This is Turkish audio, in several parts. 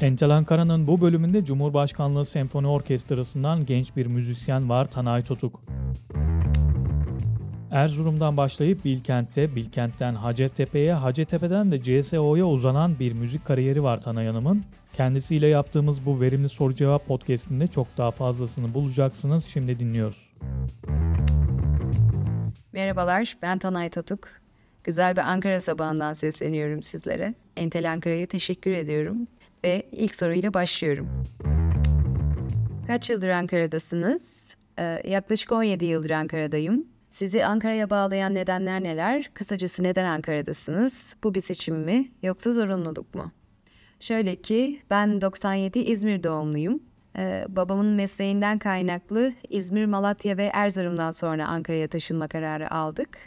Entel Ankara'nın bu bölümünde Cumhurbaşkanlığı Senfoni Orkestrası'ndan genç bir müzisyen var Tanay Totuk. Erzurum'dan başlayıp Bilkent'te, Bilkent'ten Hacettepe'ye, Hacettepe'den de CSO'ya uzanan bir müzik kariyeri var Tanay Hanım'ın. Kendisiyle yaptığımız bu verimli soru cevap podcastinde çok daha fazlasını bulacaksınız. Şimdi dinliyoruz. Merhabalar, ben Tanay Totuk. Güzel bir Ankara sabahından sesleniyorum sizlere. Entel Ankara'ya teşekkür ediyorum ve ilk soruyla başlıyorum. Kaç yıldır Ankara'dasınız? Ee, yaklaşık 17 yıldır Ankara'dayım. Sizi Ankara'ya bağlayan nedenler neler? Kısacası neden Ankara'dasınız? Bu bir seçim mi yoksa zorunluluk mu? Şöyle ki ben 97 İzmir doğumluyum. Ee, babamın mesleğinden kaynaklı İzmir, Malatya ve Erzurum'dan sonra Ankara'ya taşınma kararı aldık.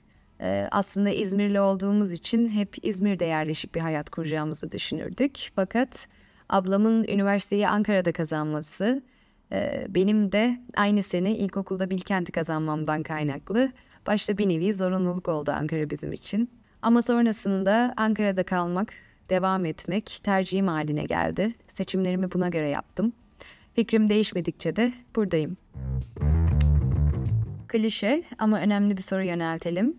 Ee, aslında İzmirli olduğumuz için hep İzmir'de yerleşik bir hayat kuracağımızı düşünürdük. Fakat ablamın üniversiteyi Ankara'da kazanması, e, benim de aynı sene ilkokulda Bilkent'i kazanmamdan kaynaklı başta bir nevi zorunluluk oldu Ankara bizim için. Ama sonrasında Ankara'da kalmak, devam etmek tercihim haline geldi. Seçimlerimi buna göre yaptım. Fikrim değişmedikçe de buradayım. Klişe ama önemli bir soru yöneltelim.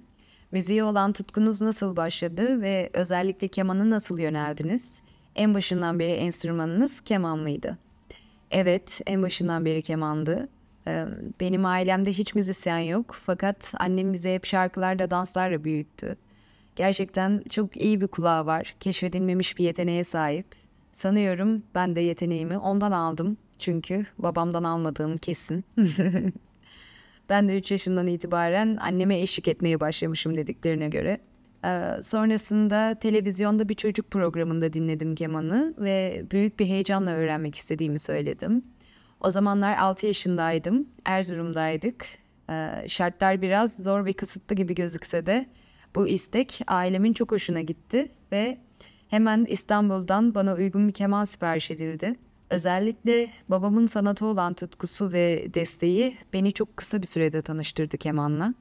Müziğe olan tutkunuz nasıl başladı ve özellikle kemanı nasıl yöneldiniz? En başından beri enstrümanınız keman mıydı? Evet, en başından beri kemandı. Benim ailemde hiç müzisyen yok fakat annem bize hep şarkılarla, danslarla büyüttü. Gerçekten çok iyi bir kulağı var, keşfedilmemiş bir yeteneğe sahip. Sanıyorum ben de yeteneğimi ondan aldım çünkü babamdan almadığım kesin. ben de 3 yaşından itibaren anneme eşlik etmeye başlamışım dediklerine göre. Ee, sonrasında televizyonda bir çocuk programında dinledim kemanı ve büyük bir heyecanla öğrenmek istediğimi söyledim. O zamanlar 6 yaşındaydım, Erzurum'daydık. Ee, şartlar biraz zor ve kısıtlı gibi gözükse de bu istek ailemin çok hoşuna gitti ve hemen İstanbul'dan bana uygun bir keman sipariş edildi. Özellikle babamın sanata olan tutkusu ve desteği beni çok kısa bir sürede tanıştırdı kemanla.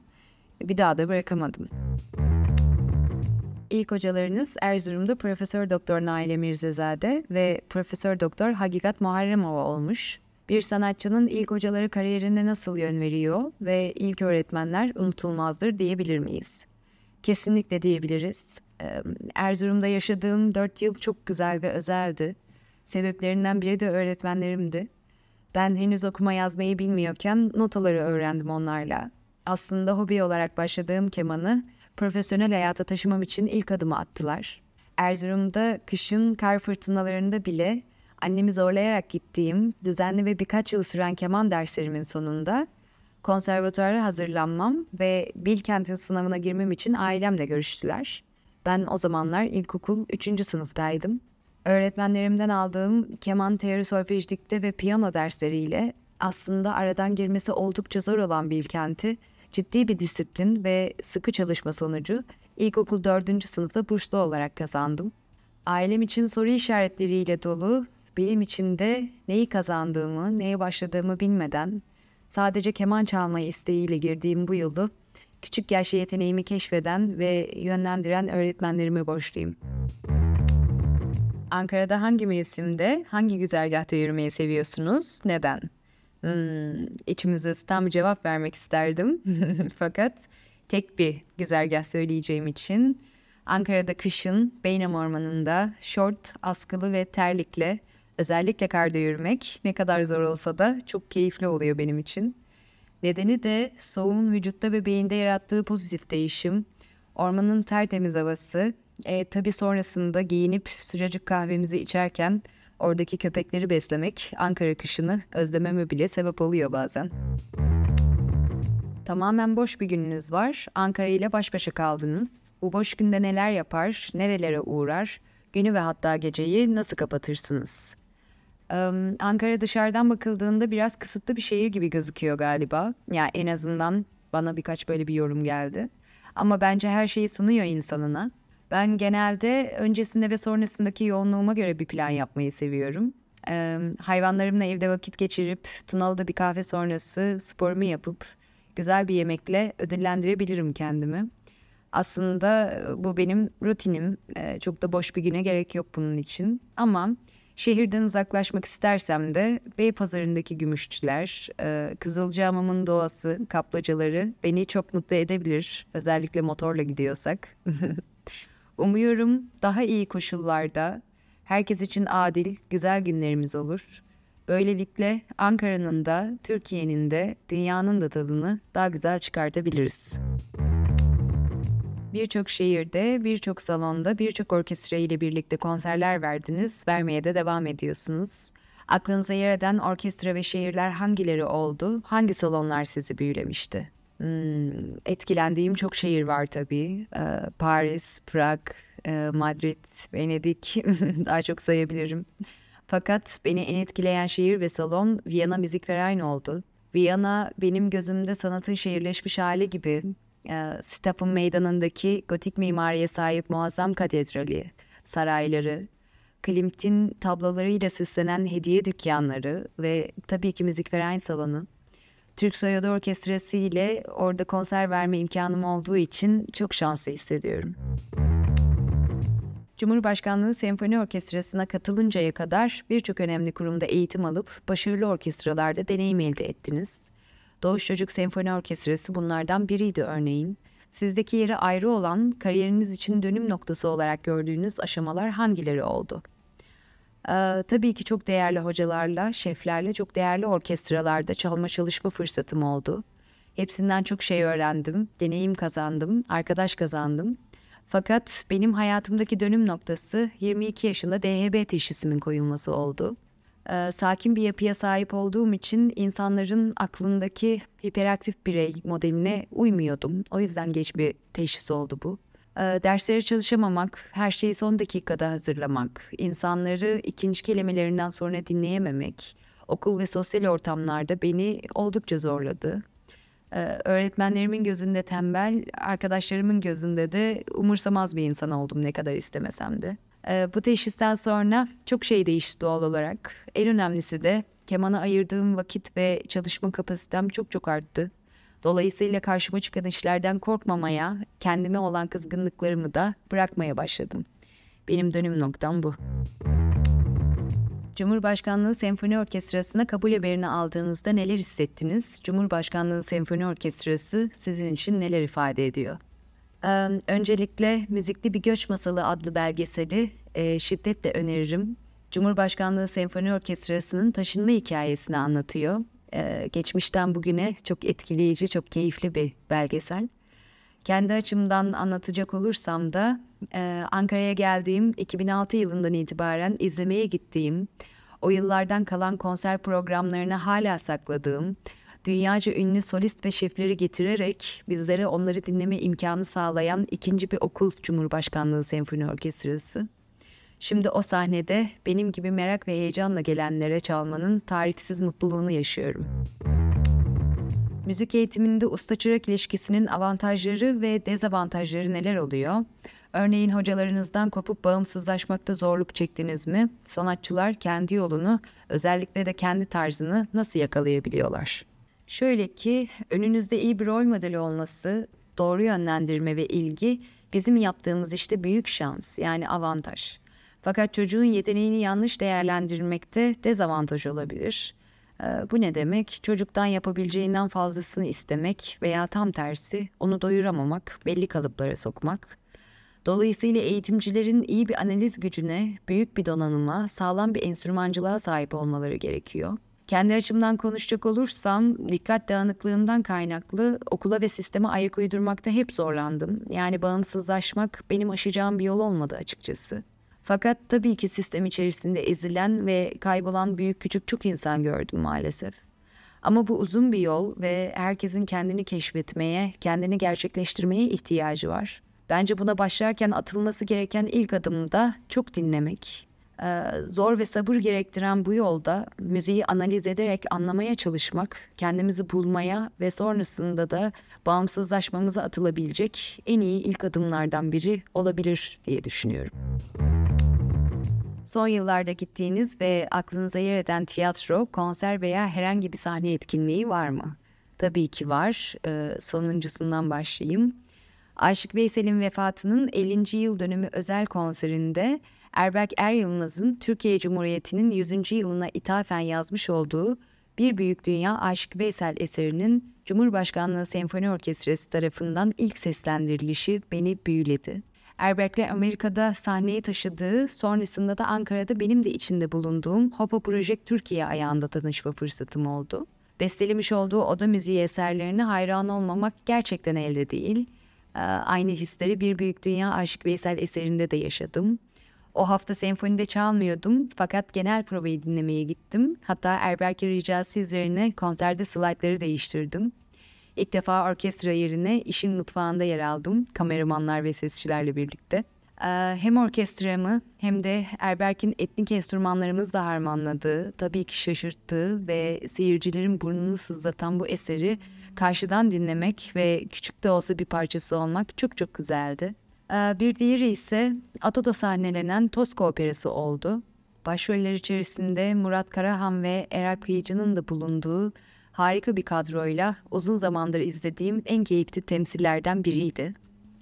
Bir daha da bırakamadım. İlk hocalarınız Erzurum'da Profesör Doktor Naile Mirzezade ve Profesör Doktor Hakikat Muharremova olmuş. Bir sanatçının ilk hocaları kariyerine nasıl yön veriyor ve ilk öğretmenler unutulmazdır diyebilir miyiz? Kesinlikle diyebiliriz. Erzurum'da yaşadığım dört yıl çok güzel ve özeldi. Sebeplerinden biri de öğretmenlerimdi. Ben henüz okuma yazmayı bilmiyorken notaları öğrendim onlarla. Aslında hobi olarak başladığım kemanı profesyonel hayata taşımam için ilk adımı attılar. Erzurum'da kışın kar fırtınalarında bile annemi zorlayarak gittiğim düzenli ve birkaç yıl süren keman derslerimin sonunda konservatuara hazırlanmam ve Bilkent'in sınavına girmem için ailemle görüştüler. Ben o zamanlar ilkokul 3. sınıftaydım. Öğretmenlerimden aldığım keman teori solfejlikte ve piyano dersleriyle aslında aradan girmesi oldukça zor olan Bilkent'i ciddi bir disiplin ve sıkı çalışma sonucu ilkokul 4. sınıfta burslu olarak kazandım. Ailem için soru işaretleriyle dolu, benim için de neyi kazandığımı, neye başladığımı bilmeden sadece keman çalma isteğiyle girdiğim bu yolu küçük yaşta yeteneğimi keşfeden ve yönlendiren öğretmenlerime borçluyum. Ankara'da hangi mevsimde, hangi güzergahta yürümeyi seviyorsunuz? Neden? Hmm, içimizi ısıtan bir cevap vermek isterdim. Fakat tek bir güzergah söyleyeceğim için Ankara'da kışın Beynam Ormanı'nda şort, askılı ve terlikle özellikle karda yürümek ne kadar zor olsa da çok keyifli oluyor benim için. Nedeni de soğuğun vücutta ve beyinde yarattığı pozitif değişim, ormanın tertemiz havası, e, tabii sonrasında giyinip sıcacık kahvemizi içerken oradaki köpekleri beslemek Ankara kışını özlememe bile sebep oluyor bazen. Tamamen boş bir gününüz var. Ankara ile baş başa kaldınız. Bu boş günde neler yapar, nerelere uğrar, günü ve hatta geceyi nasıl kapatırsınız? Ee, Ankara dışarıdan bakıldığında biraz kısıtlı bir şehir gibi gözüküyor galiba. Ya yani en azından bana birkaç böyle bir yorum geldi. Ama bence her şeyi sunuyor insanına. Ben genelde öncesinde ve sonrasındaki yoğunluğuma göre bir plan yapmayı seviyorum. Ee, hayvanlarımla evde vakit geçirip Tunalı'da bir kahve sonrası sporumu yapıp güzel bir yemekle ödüllendirebilirim kendimi. Aslında bu benim rutinim. Ee, çok da boş bir güne gerek yok bunun için. Ama Şehirden uzaklaşmak istersem de Beypazarı'ndaki gümüşçüler, e, Kızılcahamam'ın doğası, kaplacaları beni çok mutlu edebilir. Özellikle motorla gidiyorsak. Umuyorum daha iyi koşullarda herkes için adil, güzel günlerimiz olur. Böylelikle Ankara'nın da, Türkiye'nin de, dünyanın da tadını daha güzel çıkartabiliriz. Birçok şehirde, birçok salonda, birçok orkestra ile birlikte konserler verdiniz, vermeye de devam ediyorsunuz. Aklınıza yer eden orkestra ve şehirler hangileri oldu? Hangi salonlar sizi büyülemişti? Hmm, etkilendiğim çok şehir var tabii. Ee, Paris, Prag, e, Madrid, Venedik daha çok sayabilirim. Fakat beni en etkileyen şehir ve salon Viyana Müzik Verein oldu. Viyana benim gözümde sanatın şehirleşmiş hali gibi. E, Stap'ın meydanındaki gotik mimariye sahip muazzam katedrali, sarayları, Klimt'in tablolarıyla süslenen hediye dükkanları ve tabii ki Müzik Verein salonu. Türk Soyadı Orkestrası ile orada konser verme imkanım olduğu için çok şanslı hissediyorum. Cumhurbaşkanlığı Senfoni Orkestrası'na katılıncaya kadar birçok önemli kurumda eğitim alıp başarılı orkestralarda deneyim elde ettiniz. Doğuş Çocuk Senfoni Orkestrası bunlardan biriydi örneğin. Sizdeki yeri ayrı olan, kariyeriniz için dönüm noktası olarak gördüğünüz aşamalar hangileri oldu? Ee, tabii ki çok değerli hocalarla, şeflerle çok değerli orkestralarda çalma çalışma fırsatım oldu. Hepsinden çok şey öğrendim, deneyim kazandım, arkadaş kazandım. Fakat benim hayatımdaki dönüm noktası 22 yaşında DHB teşhisimin koyulması oldu. Ee, sakin bir yapıya sahip olduğum için insanların aklındaki hiperaktif birey modeline uymuyordum. O yüzden geç bir teşhis oldu bu. Ee, derslere çalışamamak, her şeyi son dakikada hazırlamak, insanları ikinci kelimelerinden sonra dinleyememek, okul ve sosyal ortamlarda beni oldukça zorladı. Ee, öğretmenlerimin gözünde tembel, arkadaşlarımın gözünde de umursamaz bir insan oldum ne kadar istemesem de. Ee, bu teşhisten sonra çok şey değişti doğal olarak. En önemlisi de kemana ayırdığım vakit ve çalışma kapasitem çok çok arttı. Dolayısıyla karşıma çıkan işlerden korkmamaya, kendime olan kızgınlıklarımı da bırakmaya başladım. Benim dönüm noktam bu. Cumhurbaşkanlığı Senfoni Orkestrası'na kabul haberini aldığınızda neler hissettiniz? Cumhurbaşkanlığı Senfoni Orkestrası sizin için neler ifade ediyor? Ee, öncelikle Müzikli Bir Göç Masalı adlı belgeseli e, şiddetle öneririm. Cumhurbaşkanlığı Senfoni Orkestrası'nın taşınma hikayesini anlatıyor. Ee, geçmişten bugüne çok etkileyici, çok keyifli bir belgesel. Kendi açımdan anlatacak olursam da e, Ankara'ya geldiğim 2006 yılından itibaren izlemeye gittiğim, o yıllardan kalan konser programlarını hala sakladığım, dünyaca ünlü solist ve şefleri getirerek bizlere onları dinleme imkanı sağlayan ikinci bir okul Cumhurbaşkanlığı Senfoni Orkestrası. Şimdi o sahnede benim gibi merak ve heyecanla gelenlere çalmanın tarifsiz mutluluğunu yaşıyorum. Müzik eğitiminde usta-çırak ilişkisinin avantajları ve dezavantajları neler oluyor? Örneğin hocalarınızdan kopup bağımsızlaşmakta zorluk çektiniz mi? Sanatçılar kendi yolunu, özellikle de kendi tarzını nasıl yakalayabiliyorlar? Şöyle ki önünüzde iyi bir rol modeli olması, doğru yönlendirme ve ilgi bizim yaptığımız işte büyük şans yani avantaj. Fakat çocuğun yeteneğini yanlış değerlendirmekte dezavantaj olabilir. Ee, bu ne demek? Çocuktan yapabileceğinden fazlasını istemek veya tam tersi onu doyuramamak, belli kalıplara sokmak. Dolayısıyla eğitimcilerin iyi bir analiz gücüne, büyük bir donanıma, sağlam bir enstrümancılığa sahip olmaları gerekiyor. Kendi açımdan konuşacak olursam dikkat dağınıklığından kaynaklı okula ve sisteme ayak uydurmakta hep zorlandım. Yani bağımsızlaşmak benim aşacağım bir yol olmadı açıkçası. Fakat tabii ki sistem içerisinde ezilen ve kaybolan büyük küçük çok insan gördüm maalesef. Ama bu uzun bir yol ve herkesin kendini keşfetmeye, kendini gerçekleştirmeye ihtiyacı var. Bence buna başlarken atılması gereken ilk adım da çok dinlemek. Ee, zor ve sabır gerektiren bu yolda müziği analiz ederek anlamaya çalışmak, kendimizi bulmaya ve sonrasında da bağımsızlaşmamıza atılabilecek en iyi ilk adımlardan biri olabilir diye düşünüyorum. Son yıllarda gittiğiniz ve aklınıza yer eden tiyatro, konser veya herhangi bir sahne etkinliği var mı? Tabii ki var. Ee, sonuncusundan başlayayım. Aşık Veysel'in vefatının 50. yıl dönümü özel konserinde Erberk Er Yılmaz'ın Türkiye Cumhuriyeti'nin 100. yılına ithafen yazmış olduğu Bir Büyük Dünya Aşık Veysel eserinin Cumhurbaşkanlığı Senfoni Orkestrası tarafından ilk seslendirilişi beni büyüledi. Erberk'le Amerika'da sahneye taşıdığı, sonrasında da Ankara'da benim de içinde bulunduğum Hopo Project Türkiye ayağında tanışma fırsatım oldu. Bestelemiş olduğu oda müziği eserlerine hayran olmamak gerçekten elde değil. Ee, aynı hisleri Bir Büyük Dünya Aşık Veysel eserinde de yaşadım. O hafta senfonide çalmıyordum fakat genel provayı dinlemeye gittim. Hatta Erberk'in ricası üzerine konserde slaytları değiştirdim. İlk defa orkestra yerine işin mutfağında yer aldım kameramanlar ve sesçilerle birlikte. Ee, hem orkestramı hem de Erberk'in etnik enstrümanlarımızla harmanladığı, tabii ki şaşırttığı ve seyircilerin burnunu sızlatan bu eseri karşıdan dinlemek ve küçük de olsa bir parçası olmak çok çok güzeldi. Ee, bir diğeri ise Ato'da sahnelenen Tosca Operası oldu. Başroller içerisinde Murat Karahan ve Eray Kıyıcı'nın da bulunduğu harika bir kadroyla uzun zamandır izlediğim en keyifli temsillerden biriydi.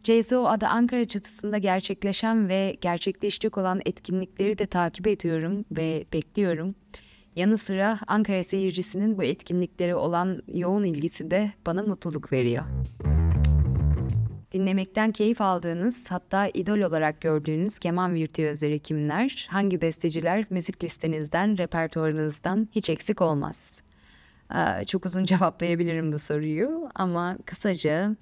CSO adı Ankara çatısında gerçekleşen ve gerçekleşecek olan etkinlikleri de takip ediyorum ve bekliyorum. Yanı sıra Ankara seyircisinin bu etkinliklere olan yoğun ilgisi de bana mutluluk veriyor. Dinlemekten keyif aldığınız hatta idol olarak gördüğünüz keman virtüözleri kimler? Hangi besteciler müzik listenizden, repertuarınızdan hiç eksik olmaz? Ee, çok uzun cevaplayabilirim bu soruyu ama kısaca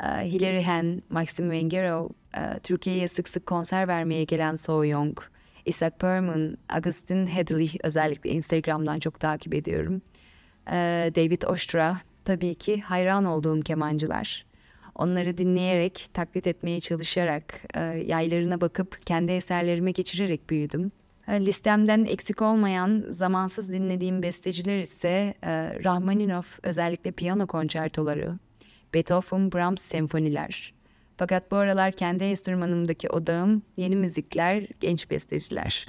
e, Hilary Hen, Maxim Wengero, e, Türkiye'ye sık sık konser vermeye gelen So Young, Isaac Perman, Augustin Hedley özellikle Instagram'dan çok takip ediyorum. Ee, David Ostra, tabii ki hayran olduğum kemancılar. Onları dinleyerek, taklit etmeye çalışarak, e, yaylarına bakıp kendi eserlerime geçirerek büyüdüm. E, listemden eksik olmayan zamansız dinlediğim besteciler ise e, Rahmaninov özellikle piyano konçertoları, Beethoven, Brahms senfoniler. Fakat bu aralar kendi enstrümanımdaki odağım yeni müzikler, genç besteciler.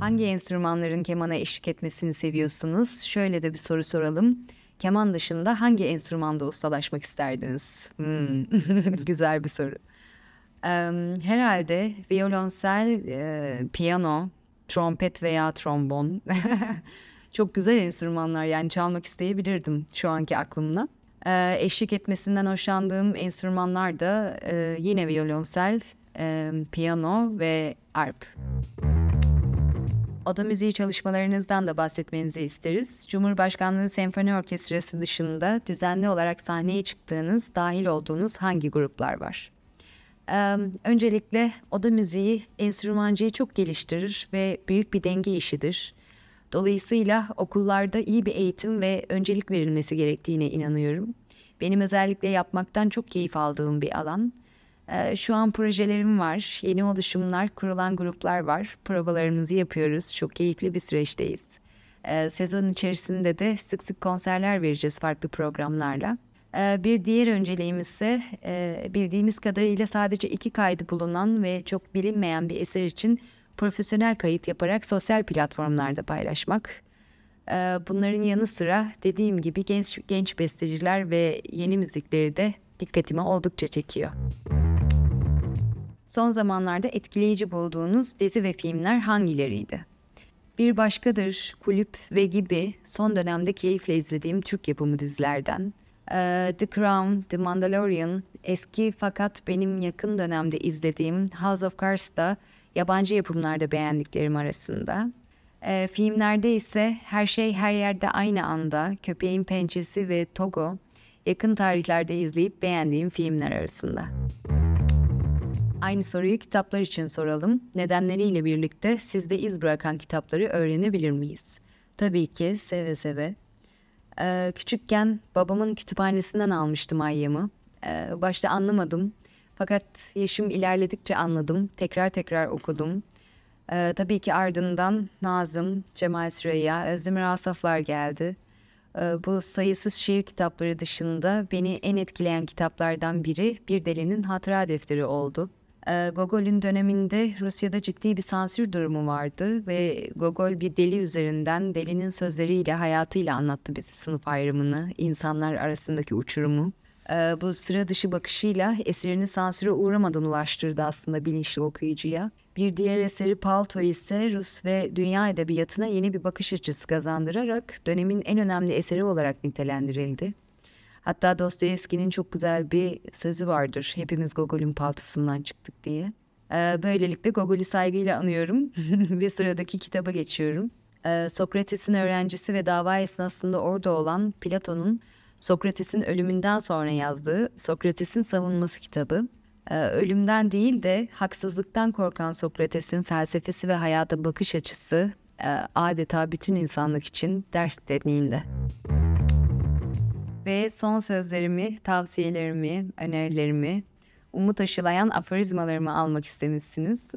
Hangi enstrümanların kemana eşlik etmesini seviyorsunuz? Şöyle de bir soru soralım. Keman dışında hangi enstrümanda ustalaşmak isterdiniz? Hmm. Güzel bir soru. Um, herhalde violonsel, e, piyano, trompet veya trombon. Çok güzel enstrümanlar yani çalmak isteyebilirdim şu anki aklımla. E, eşlik etmesinden hoşlandığım enstrümanlar da e, yine violonsel, e, piyano ve arp. Oda müziği çalışmalarınızdan da bahsetmenizi isteriz. Cumhurbaşkanlığı Senfoni Orkestrası dışında düzenli olarak sahneye çıktığınız, dahil olduğunuz hangi gruplar var? Ee, öncelikle oda müziği enstrümancıyı çok geliştirir ve büyük bir denge işidir. Dolayısıyla okullarda iyi bir eğitim ve öncelik verilmesi gerektiğine inanıyorum. Benim özellikle yapmaktan çok keyif aldığım bir alan. Ee, şu an projelerim var, yeni oluşumlar, kurulan gruplar var. Provalarımızı yapıyoruz, çok keyifli bir süreçteyiz. Ee, sezon içerisinde de sık sık konserler vereceğiz farklı programlarla. Ee, bir diğer önceliğimiz ise e, bildiğimiz kadarıyla sadece iki kaydı bulunan ve çok bilinmeyen bir eser için profesyonel kayıt yaparak sosyal platformlarda paylaşmak. Bunların yanı sıra dediğim gibi genç, genç besteciler ve yeni müzikleri de dikkatimi oldukça çekiyor. Son zamanlarda etkileyici bulduğunuz dizi ve filmler hangileriydi? Bir başkadır, kulüp ve gibi son dönemde keyifle izlediğim Türk yapımı dizilerden. Ee, The Crown, The Mandalorian, eski fakat benim yakın dönemde izlediğim House of Cards da yabancı yapımlarda beğendiklerim arasında. E, filmlerde ise Her Şey Her Yerde Aynı Anda, Köpeğin Pençesi ve Togo yakın tarihlerde izleyip beğendiğim filmler arasında. Aynı soruyu kitaplar için soralım. Nedenleriyle birlikte sizde iz bırakan kitapları öğrenebilir miyiz? Tabii ki seve seve. Ee, küçükken babamın kütüphanesinden almıştım Ayyam'ı. Ee, başta anlamadım. Fakat yaşım ilerledikçe anladım. Tekrar tekrar okudum. Ee, tabii ki ardından Nazım, Cemal Süreyya, Özdemir Asaflar geldi. Ee, bu sayısız şiir kitapları dışında beni en etkileyen kitaplardan biri Bir Delinin Hatıra Defteri oldu. Ee, Gogol'ün döneminde Rusya'da ciddi bir sansür durumu vardı ve Gogol bir deli üzerinden delinin sözleriyle hayatıyla anlattı bize sınıf ayrımını, insanlar arasındaki uçurumu. Ee, bu sıra dışı bakışıyla eserini sansüre uğramadan ulaştırdı aslında bilinçli okuyucuya. Bir diğer eseri Palto ise Rus ve dünya edebiyatına yeni bir bakış açısı kazandırarak dönemin en önemli eseri olarak nitelendirildi. Hatta Dostoyevski'nin çok güzel bir sözü vardır. Hepimiz Gogol'ün paltosundan çıktık diye. Ee, böylelikle Gogol'ü saygıyla anıyorum ve sıradaki kitaba geçiyorum. Ee, Sokrates'in öğrencisi ve dava esnasında orada olan Platon'un Sokrates'in ölümünden sonra yazdığı Sokrates'in Savunması kitabı. Ee, ölümden değil de haksızlıktan korkan Sokrates'in felsefesi ve hayata bakış açısı e, adeta bütün insanlık için ders niteliğinde. Ve son sözlerimi, tavsiyelerimi, önerilerimi, umut aşılayan aforizmalarımı almak istemişsiniz.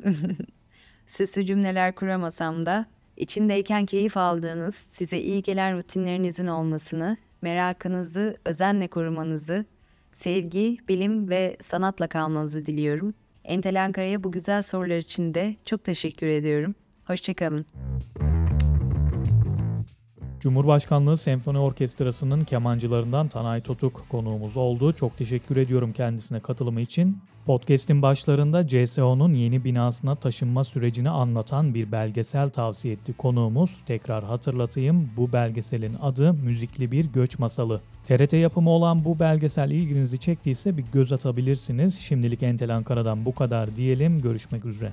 Süslü cümleler kuramasam da içindeyken keyif aldığınız, size iyi gelen rutinlerinizin olmasını, merakınızı özenle korumanızı, sevgi, bilim ve sanatla kalmanızı diliyorum. Entel Ankara'ya bu güzel sorular için de çok teşekkür ediyorum. Hoşçakalın. Cumhurbaşkanlığı Senfoni Orkestrası'nın kemancılarından Tanay Totuk konuğumuz oldu. Çok teşekkür ediyorum kendisine katılımı için. Podcast'in başlarında CSO'nun yeni binasına taşınma sürecini anlatan bir belgesel tavsiye etti konuğumuz. Tekrar hatırlatayım bu belgeselin adı Müzikli Bir Göç Masalı. TRT yapımı olan bu belgesel ilginizi çektiyse bir göz atabilirsiniz. Şimdilik Entel Ankara'dan bu kadar diyelim. Görüşmek üzere.